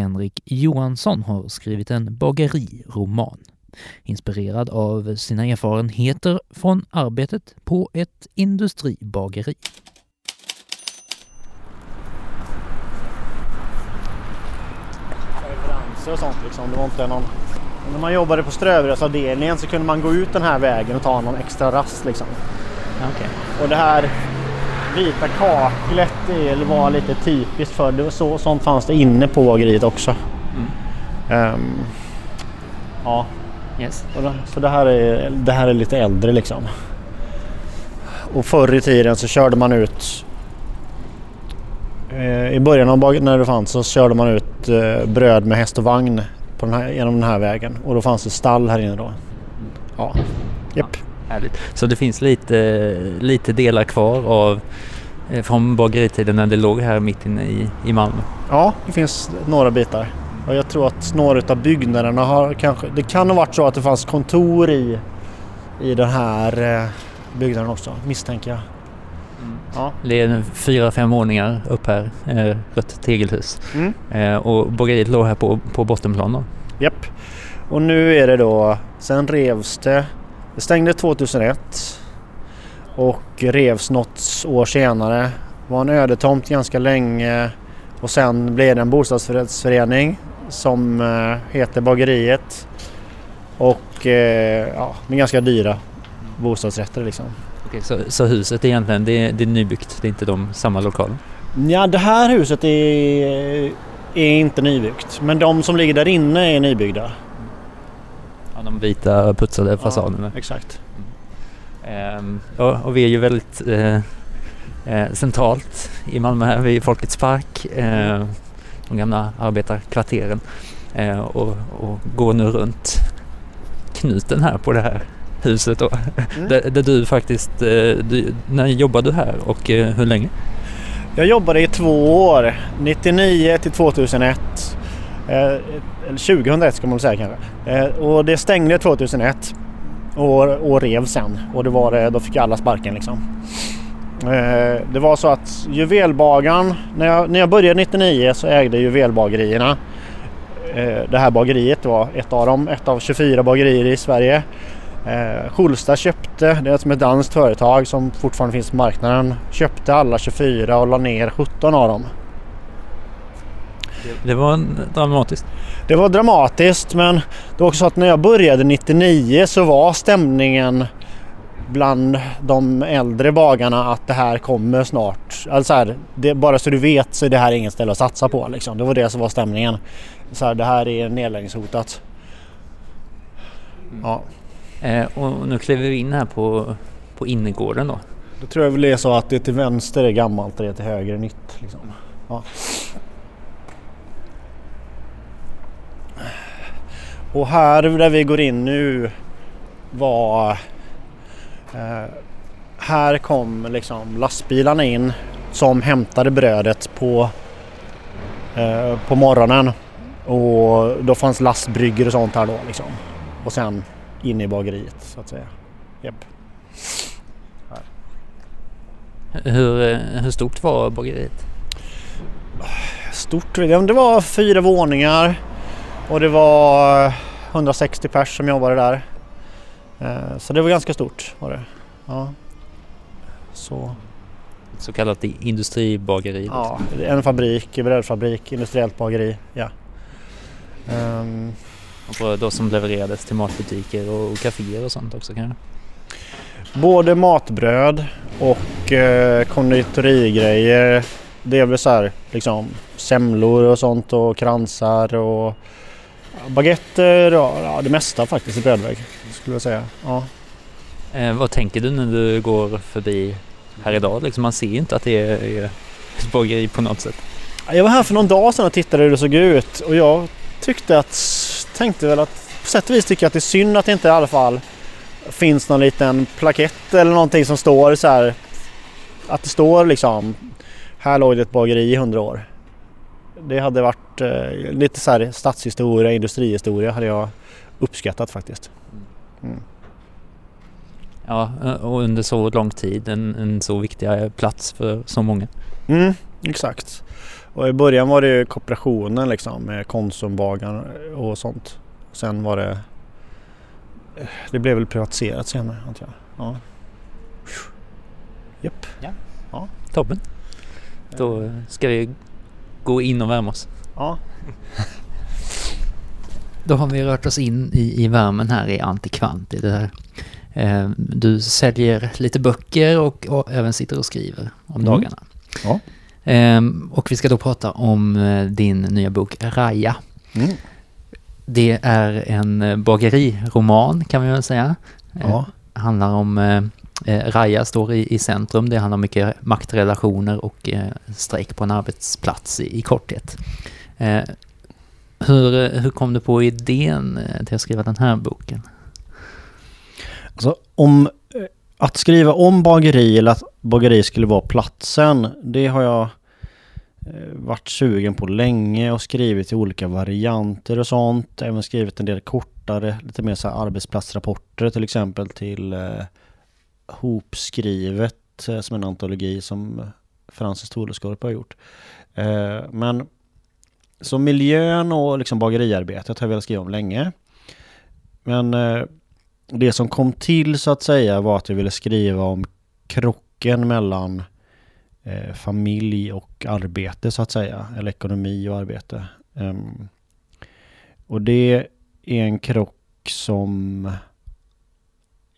Henrik Johansson har skrivit en bageriroman inspirerad av sina erfarenheter från arbetet på ett industribageri. Leveranser och sånt liksom. Det var inte någon... När man jobbade på strövrörsavdelningen så kunde man gå ut den här vägen och ta någon extra rast liksom. Okay. Och det här vita kaklet det var lite typiskt för det. Så, sånt fanns det inne på bageriet också. Mm. Um, ja. Yes. Det, så det här, är, det här är lite äldre liksom. Och förr i tiden så körde man ut eh, I början av när det fanns så körde man ut eh, bröd med häst och vagn på den här, genom den här vägen och då fanns det stall här inne då. Ja, japp. Härligt. Så det finns lite, lite delar kvar av eh, från bageritiden när det låg här mitt inne i, i Malmö? Ja, det finns några bitar. Och jag tror att några av byggnaderna har kanske... Det kan ha varit så att det fanns kontor i, i den här byggnaden också, misstänker jag. Ja. Det är fyra, fem våningar upp här, eh, rött tegelhus. Mm. Eh, och bageriet låg här på, på bottenplan då? Japp. Och nu är det då, sen revs det, det stängde 2001 och revs något år senare. Var en ödetomt ganska länge och sen blev det en bostadsrättsförening som eh, heter Bageriet och eh, ja, med ganska dyra bostadsrätter liksom. Okej, så, så huset egentligen, det är, det är nybyggt, det är inte de samma lokaler? Ja, det här huset är, är inte nybyggt. Men de som ligger där inne är nybyggda. Ja, de vita putsade fasaderna. Ja, exakt. Mm. Ehm, och, vi är ju väldigt eh, eh, centralt i Malmö här vid Folkets park. Eh, de gamla arbetarkvarteren. Eh, och, och går nu runt knuten här på det här huset då. Mm. Där, där, du faktiskt, eh, du, när jobbade du här och eh, hur länge? Jag jobbade i två år, 99 till 2001. Eh, eller 2001 ska man säga kanske. Eh, och det stängde 2001 och, och rev sen och det var, eh, då fick alla sparken liksom. Det var så att juvelbagaren, när jag, när jag började 99 så ägde juvelbagerierna det här bageriet var ett av dem, ett av 24 bagerier i Sverige. Schulsta köpte, det är som ett danskt företag som fortfarande finns på marknaden, köpte alla 24 och la ner 17 av dem. Det var dramatiskt. Det var dramatiskt men det var också så att när jag började 99 så var stämningen bland de äldre bagarna att det här kommer snart. Alltså här, det, bara så du vet så är det här inget ställe att satsa på. Liksom. Det var det som var stämningen. Så här, det här är nedläggningshotat. Ja. Eh, och nu kliver vi in här på, på innergården då. Då tror jag väl det är så att det till vänster är gammalt och det till höger är nytt. Liksom. Ja. Och här där vi går in nu var... Eh, här kom liksom lastbilarna in som hämtade brödet på, eh, på morgonen. Och då fanns lastbrygger och sånt här då liksom. Och sen inne i bageriet så att säga. Yep. Hur, eh, hur stort var bageriet? Stort? Det var fyra våningar och det var 160 pers som jobbade där. Eh, så det var ganska stort var det. Ja. Så. Så kallat industribageri? Ja, en fabrik, brödfabrik, industriellt bageri. Ja. Um, och då som levererades till matbutiker och kaféer och sånt också kanske? Både matbröd och eh, konditorigrejer. Det är väl så här liksom semlor och sånt och kransar och baguetter ja, det mesta faktiskt i brödväg skulle jag säga. Ja. Eh, vad tänker du när du går förbi här idag? Liksom man ser ju inte att det är ett bageri på något sätt. Jag var här för någon dag sedan och tittade hur det såg ut och jag tyckte att tänkte väl att på sätt och vis tycker jag att det är synd att det inte i alla fall finns någon liten plakett eller någonting som står så här att det står liksom här låg det ett bageri i hundra år. Det hade varit eh, lite så här stadshistoria, industrihistoria hade jag uppskattat faktiskt. Mm. Ja, och under så lång tid en, en så viktig plats för så många. Mm, exakt. Och i början var det ju kooperationen liksom med Konsumbagaren och sånt. Sen var det... Det blev väl privatiserat senare antar jag. Ja. Japp. Ja. Toppen. Då ska vi gå in och värma oss. Ja. Då har vi rört oss in i, i värmen här i Antikvant. I det här. Eh, du säljer lite böcker och, och även sitter och skriver om Mm. dagarna. Ja. Eh, och vi ska då prata om eh, din nya bok Raja. Mm. Det är en eh, bageriroman kan vi väl säga. Eh, Ja. handlar om eh, Raja står i, i centrum. Det handlar om mycket maktrelationer och eh, strejk på en arbetsplats i, i korthet. Eh, hur, hur kom du på idén eh, till att skriva den här boken? Alltså om eh, att skriva om bageri eller att bageri skulle vara platsen, det har jag eh, varit sugen på länge och skrivit i olika varianter och sånt. Även skrivit en del kortare, lite mer så här arbetsplatsrapporter till exempel till eh, Hopskrivet eh, som en antologi som Francis Toreskorp har gjort. Eh, men så miljön och liksom bageriarbetet har jag velat skriva om länge. Men eh, det som kom till så att säga var att jag ville skriva om krocken mellan eh, familj och arbete så att säga. Eller ekonomi och arbete. Ehm, och det är en krock som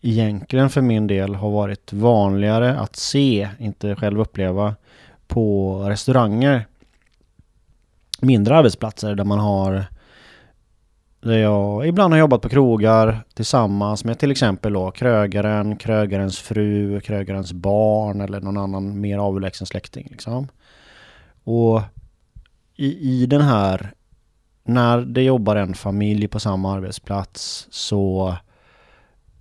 egentligen för min del har varit vanligare att se, inte själv uppleva, på restauranger. Mindre arbetsplatser där man har där jag ibland har jobbat på krogar tillsammans med till exempel då krögaren, krögarens fru, krögarens barn eller någon annan mer avlägsen släkting. Liksom. Och i, i den här, när det jobbar en familj på samma arbetsplats så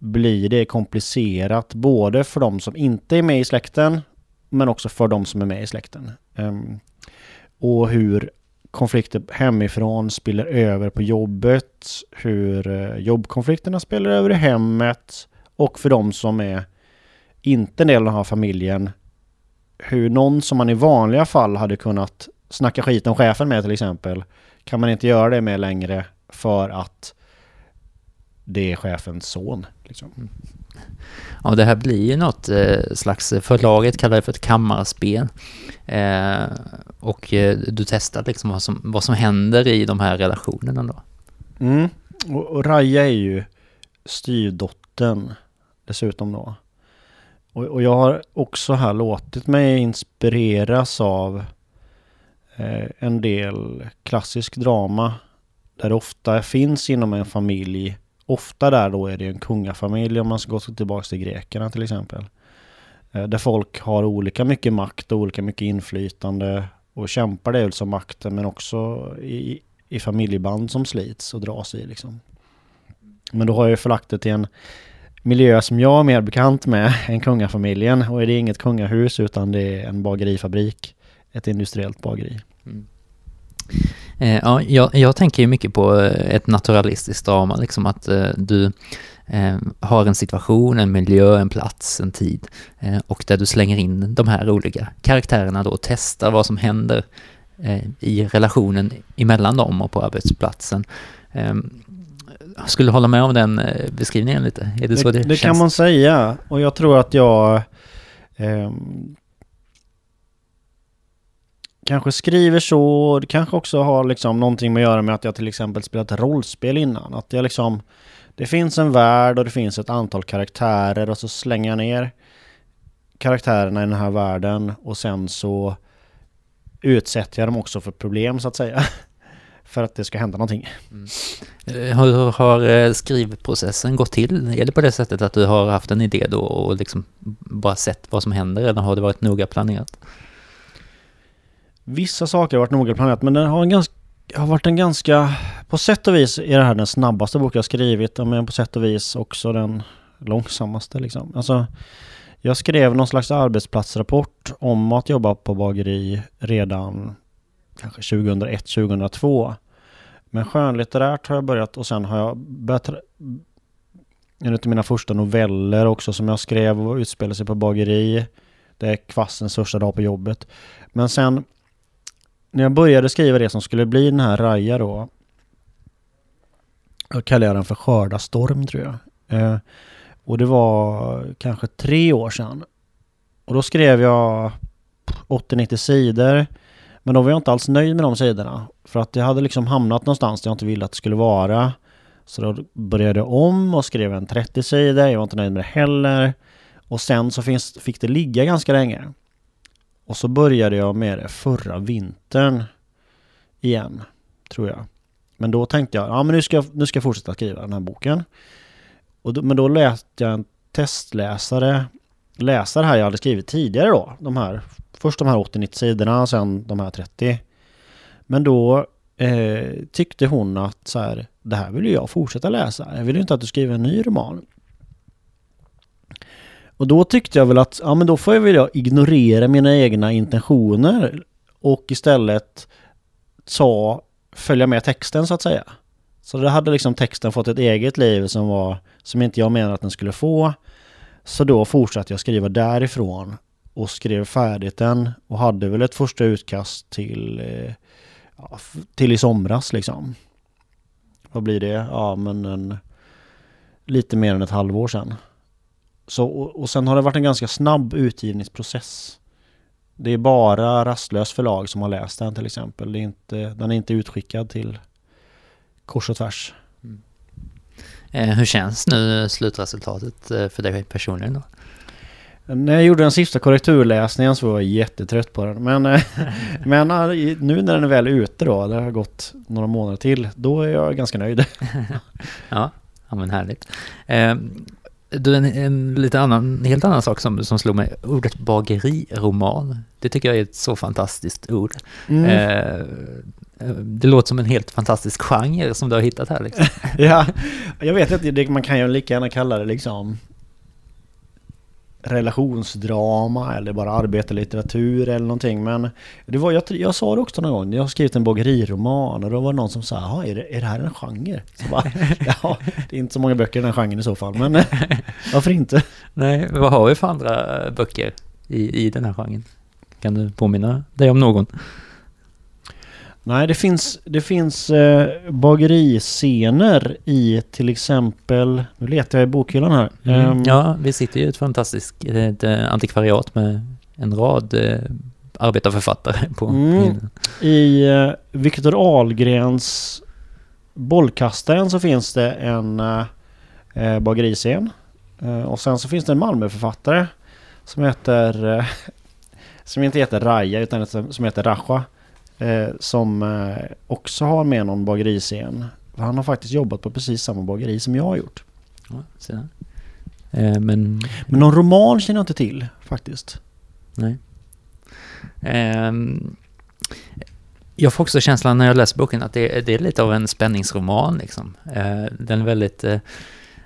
blir det komplicerat både för de som inte är med i släkten men också för de som är med i släkten. Ehm, och hur konflikter hemifrån spiller över på jobbet, hur eh, jobbkonflikterna spelar över i hemmet och för de som är inte en del av den här familjen, hur någon som man i vanliga fall hade kunnat snacka skit om chefen med till exempel, kan man inte göra det med längre för att det är chefens son. Liksom. Ja, det här blir ju något eh, slags, förlaget kallar det för ett kammarspel. Eh, och eh, du testar liksom vad som, vad som händer i de här relationerna då. Mm. Och, och Raja är ju styrdottern dessutom då. Och, och jag har också här låtit mig inspireras av eh, en del klassisk drama där det ofta finns inom en familj. Ofta där då är det en kungafamilj om man ska gå tillbaka till grekerna till exempel. Eh, där folk har olika mycket makt och olika mycket inflytande och kämpar dels om makten men också i, i familjeband som slits och dras i liksom. Men då har jag ju förlagt det till en miljö som jag är mer bekant med än kungafamiljen och är det inget kungahus utan det är en bagerifabrik. Ett industriellt bageri. Mm. Eh, ja, jag, jag tänker ju mycket på eh, ett naturalistiskt drama, liksom att eh, du eh, har en situation, en miljö, en plats, en tid eh, och där du slänger in de här olika karaktärerna då och testar vad som händer eh, i relationen emellan dem och på arbetsplatsen. Eh, skulle du hålla med om den beskrivningen lite? Är det så det, det, det känns? kan man säga och jag tror att jag ehm, kanske skriver så. Det kanske också har liksom någonting med att göra med att jag till exempel spelat rollspel innan. Att jag liksom det finns en värld och det finns ett antal karaktärer och så slänger jag ner karaktärerna i den här världen och sen så utsätter jag dem också för problem så att säga. för att det ska hända någonting. Mm. Hur har eh, skrivprocessen gått till? Är det på det sättet att du har haft en idé då och liksom bara sett vad som händer eller har det varit noga planerat? Vissa saker har varit noga planerat men den har, en ganska, har varit en ganska... På sätt och vis är det här den snabbaste bok jag skrivit men på sätt och vis också den långsammaste liksom. Alltså, jag skrev någon slags arbetsplatsrapport om att jobba på bageri redan kanske 2001, 2002. Men skönlitterärt har jag börjat och sen har jag börjat en av mina första noveller också som jag skrev och utspelade sig på bageri. Det är kvassens första dag på jobbet. Men sen när jag började skriva det som skulle bli den här Raja då. Jag kallar jag den för Skörda storm tror jag. Eh, och det var kanske tre år sedan. Och då skrev jag 80-90 sidor. Men då var jag inte alls nöjd med de sidorna. För att jag hade liksom hamnat någonstans där jag inte ville att det skulle vara. Så då började jag om och skrev en 30 sidor. Jag var inte nöjd med det heller. Och sen så finns, fick det ligga ganska länge. Och så började jag med det förra vintern igen, tror jag. Men då tänkte jag, ja men nu ska, jag, nu ska jag fortsätta skriva den här boken. Och då, men då lät jag en testläsare läsa det här jag hade skrivit tidigare då. De här, först de här 80-90 sidorna, sen de här 30. Men då eh, tyckte hon att så här, det här vill jag fortsätta läsa. Jag vill inte att du skriver en ny roman. Och då tyckte jag väl att, ja men då får jag väl ignorera mina egna intentioner och istället ta, följa med texten så att säga. Så då hade liksom texten fått ett eget liv som var, som inte jag menade att den skulle få. Så då fortsatte jag skriva därifrån och skrev färdigt den och hade väl ett första utkast till, eh, ja, till i somras liksom. Vad blir det? Ja men en, lite mer än ett halvår sedan. Så, och, och sen har det varit en ganska snabb utgivningsprocess. Det är bara Rastlös förlag som har läst den till exempel. Det är inte, den är inte utskickad till kors och tvärs. Mm. Eh, hur känns nu slutresultatet eh, för dig personligen då? När jag gjorde den sista korrekturläsningen så var jag jättetrött på den. Men, eh, men nu när den är väl ute då, det har gått några månader till, då är jag ganska nöjd. ja, ja men härligt. Du, en, en lite annan, helt annan sak som, som slog mig, ordet bageriroman. Det tycker jag är ett så fantastiskt ord. Mm. Eh, det låter som en helt fantastisk genre som du har hittat här liksom. ja, jag vet inte, man kan ju lika gärna kalla det liksom relationsdrama eller bara arbetarlitteratur eller någonting. Men det var, jag, jag sa det också någon gång, jag har skrivit en bageriroman och då var det någon som sa, är det, är det här en genre? Så bara, ja, det är inte så många böcker i den här genren i så fall, men varför inte? Nej, vad har vi för andra böcker i, i den här genren? Kan du påminna dig om någon? Nej, det finns, det finns eh, bageriscener i till exempel... Nu letar jag i bokhyllan här. Mm. Um, ja, vi sitter ju i ett fantastiskt ett, eh, antikvariat med en rad eh, arbetarförfattare på. Mm, I eh, Viktor Ahlgrens Bollkastaren så finns det en eh, bageriscen. Eh, och sen så finns det en Malmöförfattare som heter... Eh, som inte heter Raja utan som heter Raja. Eh, som eh, också har med någon bageriscen. Han har faktiskt jobbat på precis samma bageri som jag har gjort. Ja, eh, men... men någon roman känner jag inte till faktiskt. Nej. Eh, jag får också känslan när jag läser boken att det, det är lite av en spänningsroman. Liksom. Eh, den är väldigt eh,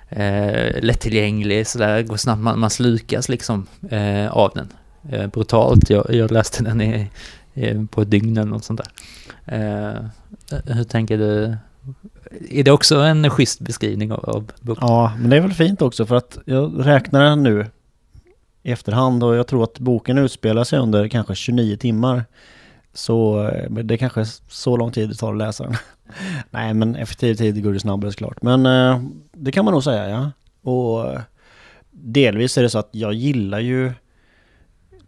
eh, lättillgänglig, sådär, går snabbt, man, man slukas liksom eh, av den. Eh, brutalt. Jag, jag läste den i Eh, på ett dygn eller något sånt där. Eh, hur tänker du? Är det också en schysst beskrivning av, av boken? Ja, men det är väl fint också för att jag räknar den nu i efterhand och jag tror att boken utspelar sig under kanske 29 timmar. Så eh, det är kanske så lång tid det tar att läsa den. Nej, men effektiv tid går det snabbare såklart. Men eh, det kan man nog säga, ja. Och delvis är det så att jag gillar ju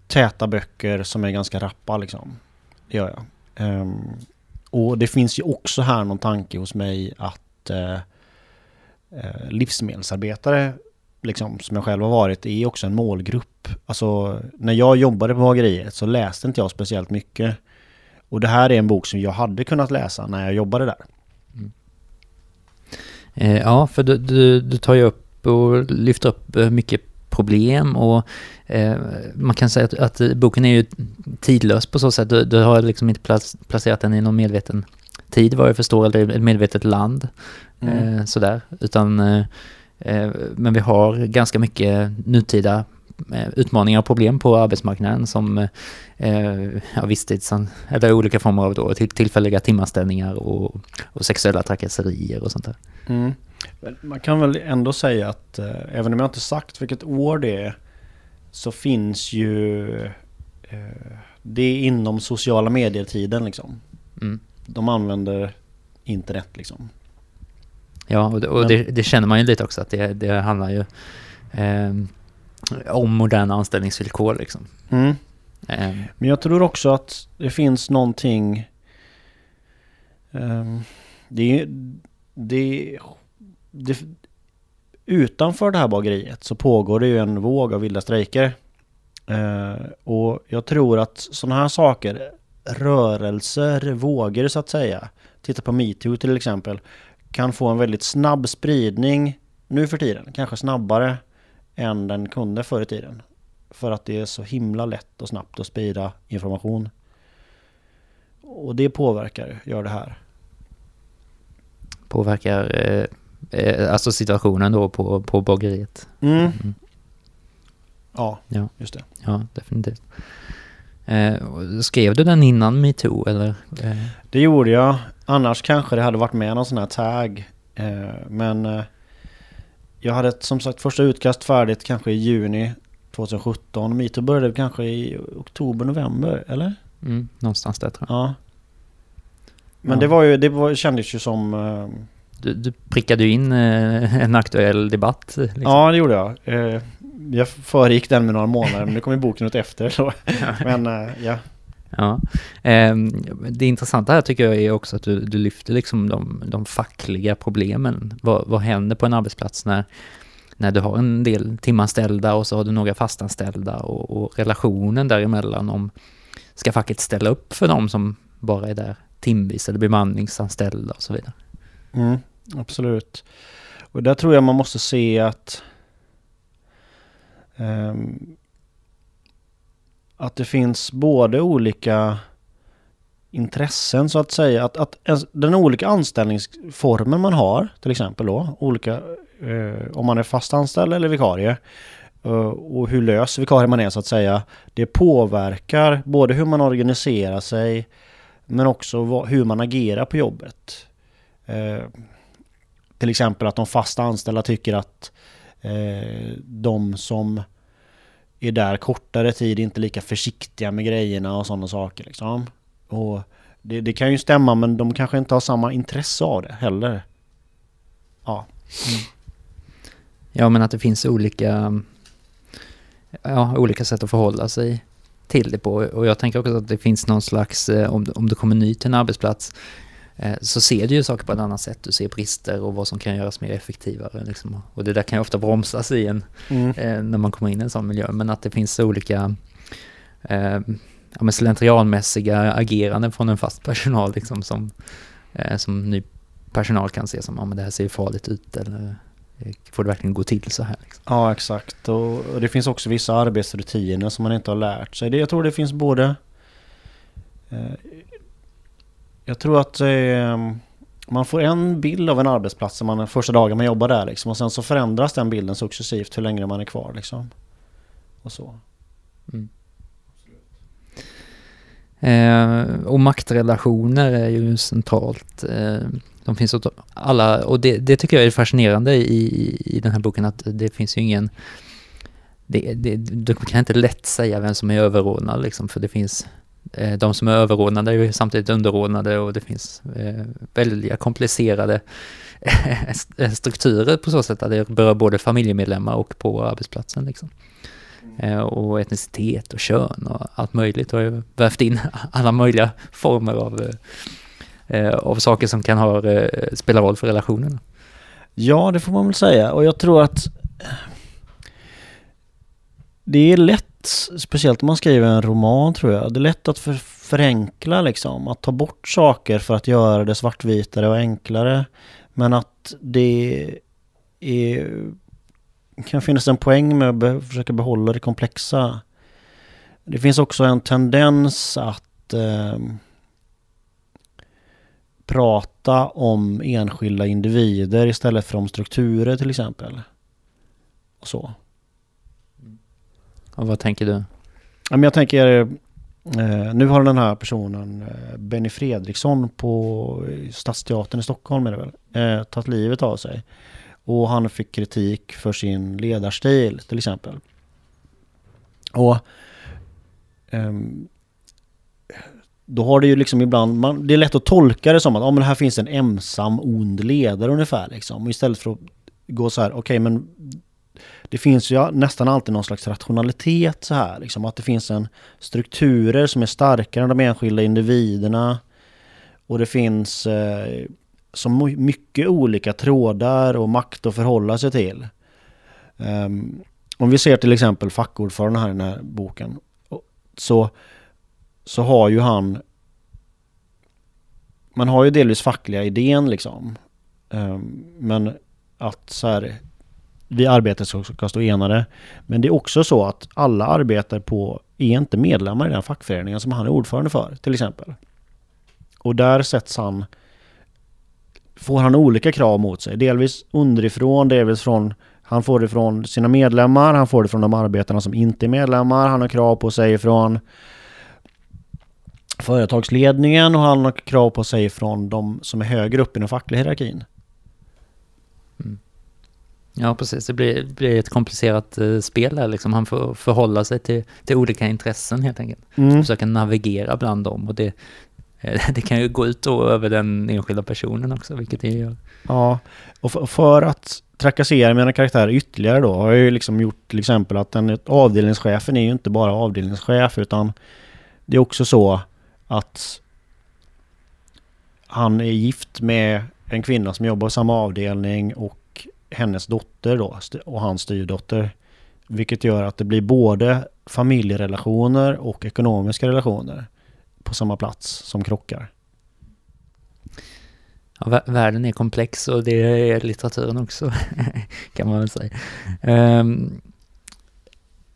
täta böcker som är ganska rappa liksom. Det gör jag. Um, och det finns ju också här någon tanke hos mig att uh, uh, livsmedelsarbetare, liksom, som jag själv har varit, är också en målgrupp. Alltså, när jag jobbade på bageriet så läste inte jag speciellt mycket. Och det här är en bok som jag hade kunnat läsa när jag jobbade där. Mm. Eh, ja, för du, du, du tar ju upp och lyfter upp eh, mycket problem och eh, man kan säga att, att, boken är ju tidlös på så sätt. Du, du har liksom inte plac placerat den i någon medveten tid vad jag förstår, eller ett medvetet land. Mm. Eh, sådär, utan eh, eh men vi har ganska mycket nutida eh, utmaningar och problem på arbetsmarknaden som eh, ja, visstids, eller olika former av då, tillfälliga timanställningar och, och sexuella trakasserier och sånt där. Mm. Man kan väl ändå säga att eh, även om jag inte sagt vilket år det är så finns ju eh, det är inom sociala medier-tiden liksom. Mm. De använder internet liksom. Ja, och, det, och det, det, känner man ju lite också att det, det handlar ju eh, om moderna anställningsvillkor liksom. Mm. Eh, Men jag tror också att det finns någonting... ehm, det, det, det, utanför det här bageriet så pågår det ju en våg av vilda strejker. Eh, och jag tror att sådana här saker, rörelser, vågor så att säga. Titta på metoo till exempel. Kan få en väldigt snabb spridning nu för tiden. Kanske snabbare än den kunde förr i tiden. För att det är så himla lätt och snabbt att sprida information. Och det påverkar, gör det här. påverkar eh, alltså situationen då på, på bageriet. Mm. Mm. Ja, Ja. just det. Ja, definitivt. Eh, skrev du den innan metoo eller? Eh, Det gjorde jag. Annars kanske det hade varit med någon sån här tag. Eh, men eh, jag hade ett, som sagt första utkast färdigt kanske i juni 2017. Metoo började kanske i oktober, november, eller? mm, någonstans där tror jag. Ja. Men Ja. det var ju, det var, kändes ju som... Du, du prickade ju in eh, en aktuell debatt. Liksom. Ja, det gjorde jag. Eh, jag föregick den med några månader, men nu kom ju boken ut efter. Så. Men eh, ja. Ja. Ehm, det intressanta här tycker jag är också att du, du lyfter liksom de, de fackliga problemen. Vad, vad händer på en arbetsplats när, när du har en del timanställda och så har du några fastanställda och, och relationen däremellan om ska facket ställa upp för dem som bara är där timvis eller bemanningsanställda och så vidare. Mm, absolut. Och där tror jag man måste se att um, att det finns både olika intressen så att säga. Att, att den olika anställningsformen man har till exempel då. Olika, eh, om man är fast anställd eller vikarie. eh, och hur lös vikarie man är så att säga. Det påverkar både hur man organiserar sig men också vad, hur man agerar på jobbet. Eh, till exempel att de fasta anställda tycker att eh, de som är där kortare tid inte är lika försiktiga med grejerna och sådana saker. Liksom. Och det, det kan ju stämma men de kanske inte har samma intresse av det heller. Ja. Ja, men att det finns olika, ja, olika sätt att förhålla sig till det på. Och jag tänker också att det finns någon slags, eh, om, du- om du kommer ny till en arbetsplats, så ser du ju saker på ett annat sätt. Du ser brister och vad som kan göras mer effektivare. Liksom. Och det där kan ju ofta bromsas i en, Mm. eh, när man kommer in i en sån miljö. Men att det finns olika eh, ja, slentrianmässiga ageranden från en fast personal liksom, som, eh, som ny personal kan se som, ja men det här ser ju farligt ut eller eh, får det verkligen gå till så här? Liksom. Ja, exakt. Och, det finns också vissa arbetsrutiner som man inte har lärt sig. Jag tror det finns både... Jag tror att eh, man får en bild av en arbetsplats som man, första dagen man jobbar där liksom, och sen så förändras den bilden successivt hur länge man är kvar liksom. Och så. Mm. Eh, och maktrelationer är ju centralt. Eh, de finns åt alla, och det, det tycker jag är fascinerande i, i den här boken att det finns ju ingen... Det, det, du kan inte lätt säga vem som är överordnad liksom, för det finns... Eh, de som är överordnade är ju samtidigt underordnade och det finns eh, väldigt komplicerade eh, strukturer på så sätt att det berör både familjemedlemmar och på arbetsplatsen. Liksom. Eh, och etnicitet och kön och allt möjligt. har ju vävt in alla möjliga former av, eh, eh, av saker som kan ha, eh, spela roll för relationerna. Ja, det får man väl säga. Och jag tror att eh, det är lätt, speciellt om man skriver en roman tror jag, det är lätt att för, förenkla liksom. Att ta bort saker för att göra det svartvitare och enklare. Men att det är, kan finnas en poäng med att be, försöka behålla det komplexa. Det finns också en tendens att eh, prata om enskilda individer istället för om strukturer till exempel. Och så. Och vad tänker du? Men jag tänker, eh, nu har den här personen, eh, Benny Fredriksson på Stadsteatern i Stockholm är det väl, eh, tagit livet av sig. Och han fick kritik för sin ledarstil till exempel. Och ehm, då har det ju liksom ibland, man, det är lätt att tolka det som att ah, men här finns en ensam ond ledare ungefär liksom. Och istället för att gå så här, okej okay, men det finns ju nästan alltid någon slags rationalitet så här. Liksom, att det finns en strukturer som är starkare än de enskilda individerna. Och det finns eh, så mycket olika trådar och makt att förhålla sig till. Um, om vi ser till exempel fackordföranden här i den här boken. Så, så har ju han... Man har ju delvis fackliga idén liksom. Um, men att så här, vi arbetar ska stå enade. Men det är också så att alla arbetar på, är inte medlemmar i den fackföreningen som han är ordförande för till exempel. Och där sätts han, får han olika krav mot sig. Delvis underifrån, delvis från han får det från sina medlemmar, han får det från de arbetarna som inte är medlemmar, han har krav på sig från företagsledningen och han har krav på sig från de som är högre upp i den fackliga hierarkin. Ja, precis. Det blir, blir ett komplicerat uh, spel där. Liksom. Han får förhålla sig till, till olika intressen helt enkelt. Mm. Försöka navigera bland dem. Och det, eh, det kan ju gå ut över den enskilda personen också, vilket det gör. Ja, och för, för att trakassera mina karaktärer ytterligare då har jag ju liksom gjort till exempel att den, avdelningschefen är ju inte bara avdelningschef utan det är också så att han är gift med en kvinna som jobbar i samma avdelning och hennes dotter då och hans styrdotter. Vilket gör att det blir både familjerelationer och ekonomiska relationer på samma plats som krockar. Ja, världen är komplex och det är litteraturen också, kan man väl säga. Um,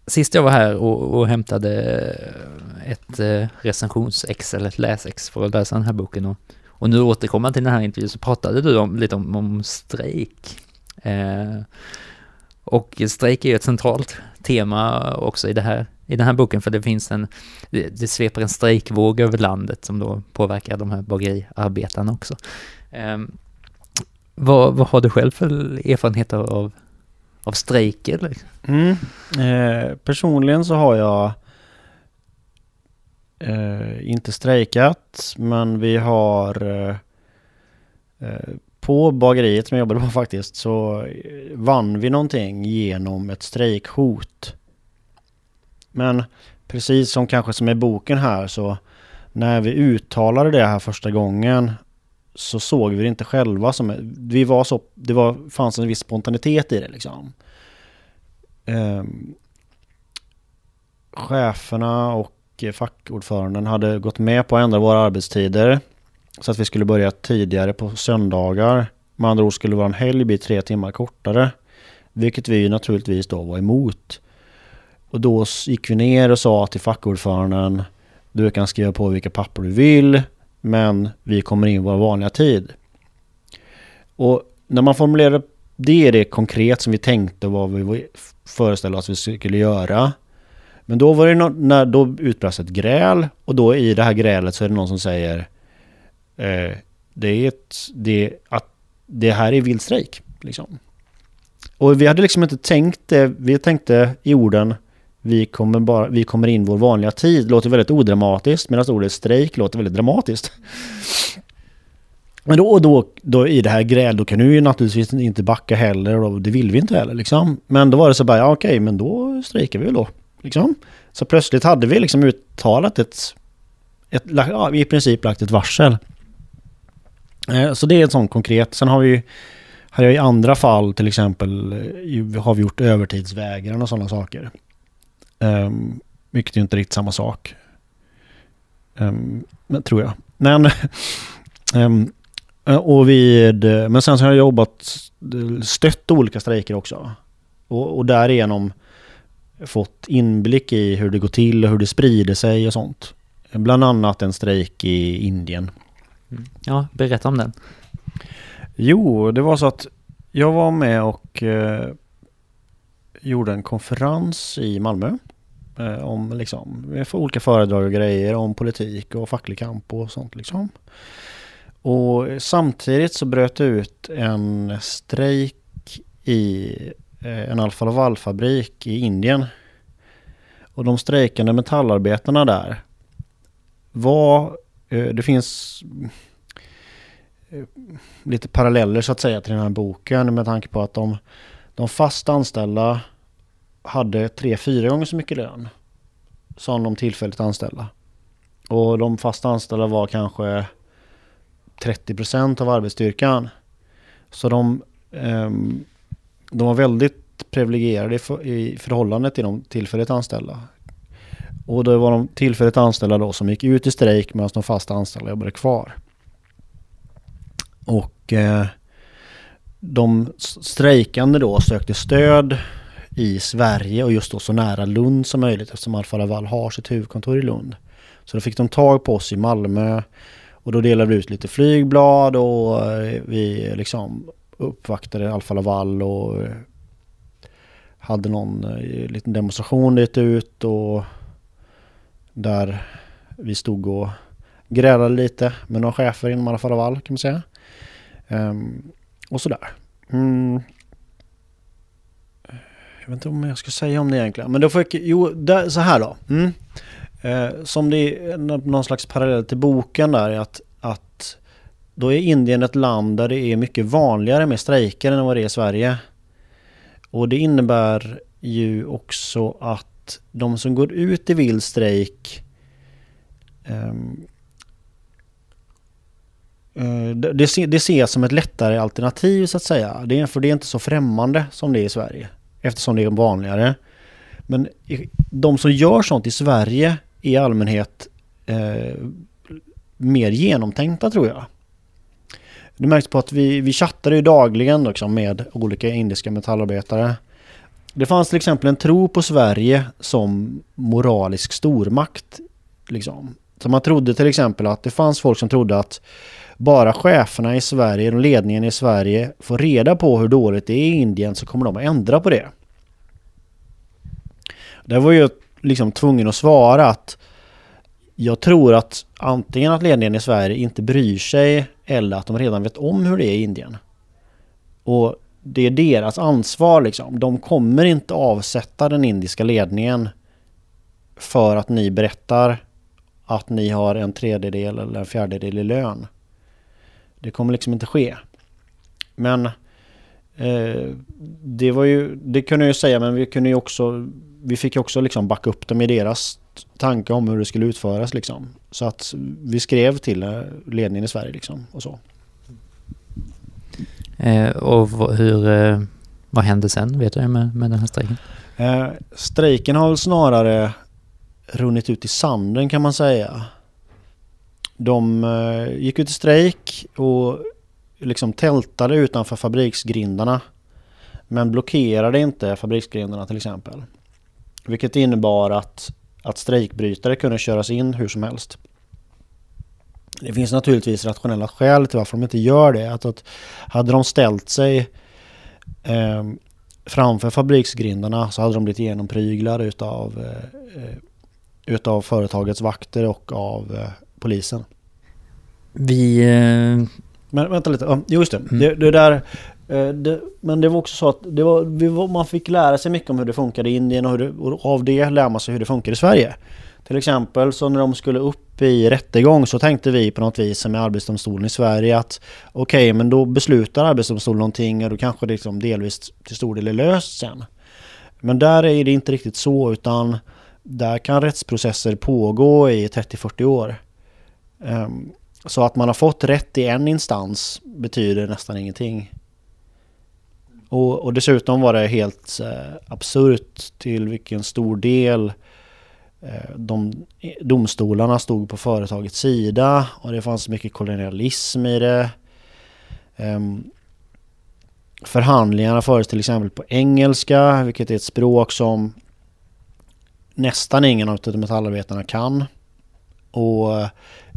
sist jag var här och, och hämtade ett eh, recensionsex eller ett läsex för att läsa den här boken och, och nu återkommer till den här intervjun så pratade du om, lite om, om strejk. Eh, och strejk är ju ett centralt tema också i, det här, i den här boken för det finns en, det, det sveper en strejkvåg över landet som då påverkar de här bageriarbetarna också. Ehm, vad, vad har du själv för erfarenheter av, av strejker? Mm. Eh, personligen så har jag eh, inte strejkat, men vi har eh, eh på bageriet som jag jobbade på faktiskt så eh, vann vi någonting genom ett strejkhot. Men precis som kanske som i boken här så när vi uttalade det här första gången så såg vi det inte själva som... Vi var så, det var, fanns en viss spontanitet i det liksom. Um, cheferna och eh, fackordföranden hade gått med på att ändra våra arbetstider. Så att vi skulle börja tidigare på söndagar. Med andra ord skulle vår helg bli tre timmar kortare. Vilket vi naturligtvis då var emot. Och då gick vi ner och sa till fackordföranden Du kan skriva på vilka papper du vill men vi kommer in i vår vanliga tid. Och när man formulerar det är det konkret som vi tänkte vad vi föreställde oss att vi skulle göra. Men då var det no när då utbrast ett gräl och då i det här grälet så är det någon som säger eh, det är ett, det, att det här är vild strejk. Liksom. Och vi hade liksom inte tänkt det. Vi tänkte i orden vi kommer, bara, vi kommer in vår vanliga tid. Låter väldigt odramatiskt medan ordet strejk låter väldigt dramatiskt. Men då, då, då i det här gräl, då kan du ju naturligtvis inte backa heller och det vill vi inte heller liksom. Men då var det så bara, ja okej, men då strejkar vi väl då. Liksom. Så plötsligt hade vi liksom uttalat ett, ett ja, i princip lagt ett varsel. Eh, så det är en sån konkret. Sen har vi har jag i andra fall till exempel eh, har vi gjort övertidsvägran och sådana saker. Um, vilket är inte riktigt samma sak. Um, tror jag. Men, um, och vid, men sen så har jag jobbat, stött olika strejker också. Och, och därigenom fått inblick i hur det går till och hur det sprider sig och sånt. Bland annat en strejk i Indien. Mm. Ja, berätta om den. Jo, det var så att jag var med och eh, gjorde en konferens i Malmö. Eh, om liksom, eh, för olika föredrag och grejer om politik och facklig kamp och sånt liksom. Och samtidigt så bröt det ut en strejk i eh, en Alfa Laval-fabrik i Indien. Och de strejkande metallarbetarna där var Eh, det finns eh, lite paralleller så att säga till den här boken med tanke på att de, de fast anställda hade tre, fyra gånger så mycket lön som de tillfälligt anställda. Och de fast anställda var kanske 30% av arbetsstyrkan. Så de, ehm, de var väldigt privilegierade i förhållande till de tillfälligt anställda. Och det var de tillfälligt anställda då som gick ut i strejk medan de fast anställda jobbade kvar. Och eh, de strejkande då sökte stöd i Sverige och just då så nära Lund som möjligt eftersom Alfa Laval har sitt huvudkontor i Lund. Så då fick de tag på oss i Malmö och då delade vi ut lite flygblad och eh, vi liksom uppvaktade Alfa Laval och eh, hade någon eh, liten demonstration dit ut och där vi stod och grälade lite med några chefer inom Alfa Laval kan man säga. Um, och sådär. Mm. Jag vet inte om jag ska säga om det egentligen. Men då får jag, jo, där, så här då. Mm. Eh, som det är någon slags parallell till boken där är att, att då är Indien ett land där det är mycket vanligare med strejker än vad det är i Sverige. Och det innebär ju också att de som går ut i vild strejk um, det, det ses som ett lättare alternativ så att säga. Det är, för det är inte så främmande som det är i Sverige. Eftersom det är vanligare. Men de som gör sånt i Sverige är i allmänhet eh, mer genomtänkta tror jag. Det märks på att vi, vi chattar ju dagligen liksom med olika indiska metallarbetare. Det fanns till exempel en tro på Sverige som moralisk stormakt. Liksom. Så man trodde till exempel att det fanns folk som trodde att bara cheferna i Sverige och ledningen i Sverige får reda på hur dåligt det är i Indien så kommer de att ändra på det. Där var ju liksom tvungen att svara att jag tror att antingen att ledningen i Sverige inte bryr sig eller att de redan vet om hur det är i Indien. Och det är deras ansvar liksom. De kommer inte avsätta den indiska ledningen för att ni berättar att ni har en tredjedel eller en fjärdedel i lön. Det kommer liksom inte ske. Men eh, det var ju, det kunde jag ju säga men vi kunde ju också vi fick också liksom backa upp dem i deras tanke om hur det skulle utföras liksom. Så att vi skrev till eh, ledningen i Sverige liksom och så. Eh, och hur, eh, vad hände sen? Vet du med, med den här strejken? Eh, strejken har väl snarare runnit ut i sanden kan man säga. De eh, gick ut i strejk och liksom tältade utanför fabriksgrindarna. Men blockerade inte fabriksgrindarna till exempel. Vilket innebar att, att strejkbrytare kunde köras in hur som helst. Det finns naturligtvis rationella skäl till varför de inte gör det. Att, att hade de ställt sig eh, framför fabriksgrindarna så hade de blivit genompryglade utav, eh, utav företagets vakter och av eh, polisen. Vi... Eh... Men vänta lite, oh, just det. Mm. det. Det där Eh, det, men det var också så att det var, man fick lära sig mycket om hur det funkade i Indien och, det, och av det lär man sig hur det funkar i Sverige. Till exempel så när de skulle upp i rättegång så tänkte vi på något vis med Arbetsdomstolen i Sverige att okej, okay, men då beslutar Arbetsdomstolen någonting och då kanske det liksom delvis till stor del är löst sen. Men där är det inte riktigt så utan där kan rättsprocesser pågå i 30-40 år. Ehm, så att man har fått rätt i en instans betyder nästan ingenting. Och, och dessutom var det helt eh, absurt till vilken stor del eh, Eh, de, domstolarna stod på företagets sida och det fanns mycket kolonialism i det. Ehm, förhandlingarna fördes till exempel på engelska, vilket är ett språk som nästan ingen av metallarbetarna kan. Och eh,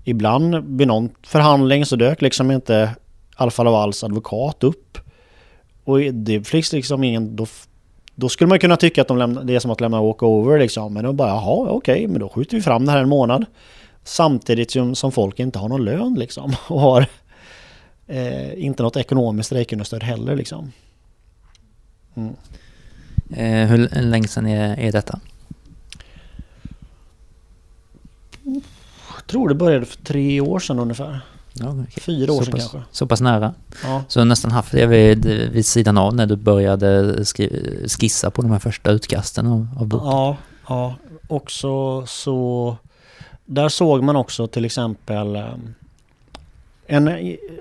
ibland vid någon förhandling så dök liksom inte Alfa Lavals advokat upp. Och det finns liksom ingen... Då, då skulle man kunna tycka att de lämna, det är som att lämna walkover liksom. Men då bara, jaha, okej, okay, men då skjuter vi fram det här en månad. Samtidigt som, som folk inte har någon lön liksom. Och har eh, inte något ekonomiskt strejkunderstöd heller liksom. Mm. Eh, hur länge sedan är, är detta? tror det började för tre år sedan ungefär. Ja, okej. Fyra år så sedan pass, kanske. Så pass nära. Ja. Så nästan haft det vid, vid sidan av när du började skri- skissa på de här första utkasten av, av boken. Ja, ja. Också så... Där såg man också till exempel... eh, En,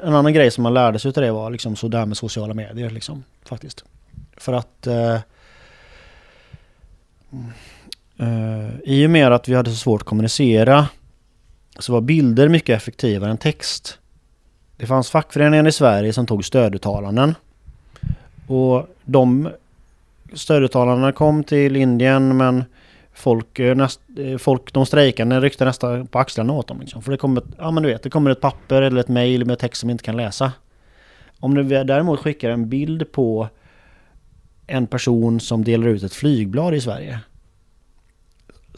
en annan grej som man lärde sig utav det var liksom så där med sociala medier liksom. Faktiskt. För att... Eh, eh, I och med att vi hade så svårt att kommunicera så var bilder mycket effektivare än text. Det fanns fackföreningar i Sverige som tog stöduttalanden. Och de stöduttalandena kom till Indien men folk, eh, näst, eh, folk de strejkande ryckte nästan på axlarna åt dem. Liksom. För det kommer, ett, ja, men du vet, det kommer ett papper eller ett mail med text som inte kan läsa. Om du däremot skickar en bild på en person som delar ut ett flygblad i Sverige.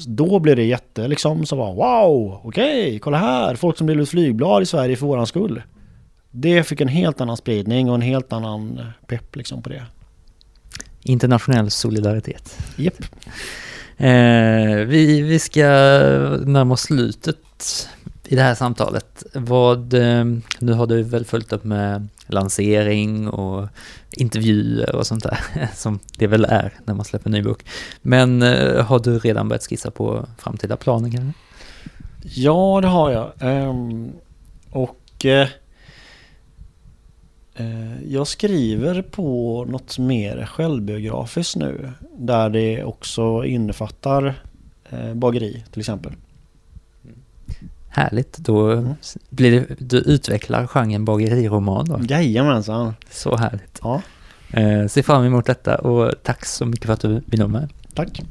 Då blir det jätte liksom så bara wow, okej, kolla här, folk som delar ut flygblad i Sverige för våran skull. Det fick en helt annan spridning och en helt annan pepp liksom på det. Internationell solidaritet. Japp. Eh, vi, vi ska närma oss slutet i det här samtalet. Vad, ehm, nu har du väl följt upp med lansering och intervjuer och sånt där, som det väl är när man släpper en ny bok. Men eh, har du redan börjat skissa på framtida planer kanske? Ja, det har jag. Ehm, och eh, eh, jag skriver på något mer självbiografiskt nu. Där det också innefattar bageri till exempel. Härligt, då Mm. blir det, du utvecklar genren bageriroman då. Jajamensan. Så härligt. Ja, Eh, ser fram emot detta och tack så mycket för att du ville vara med. tack.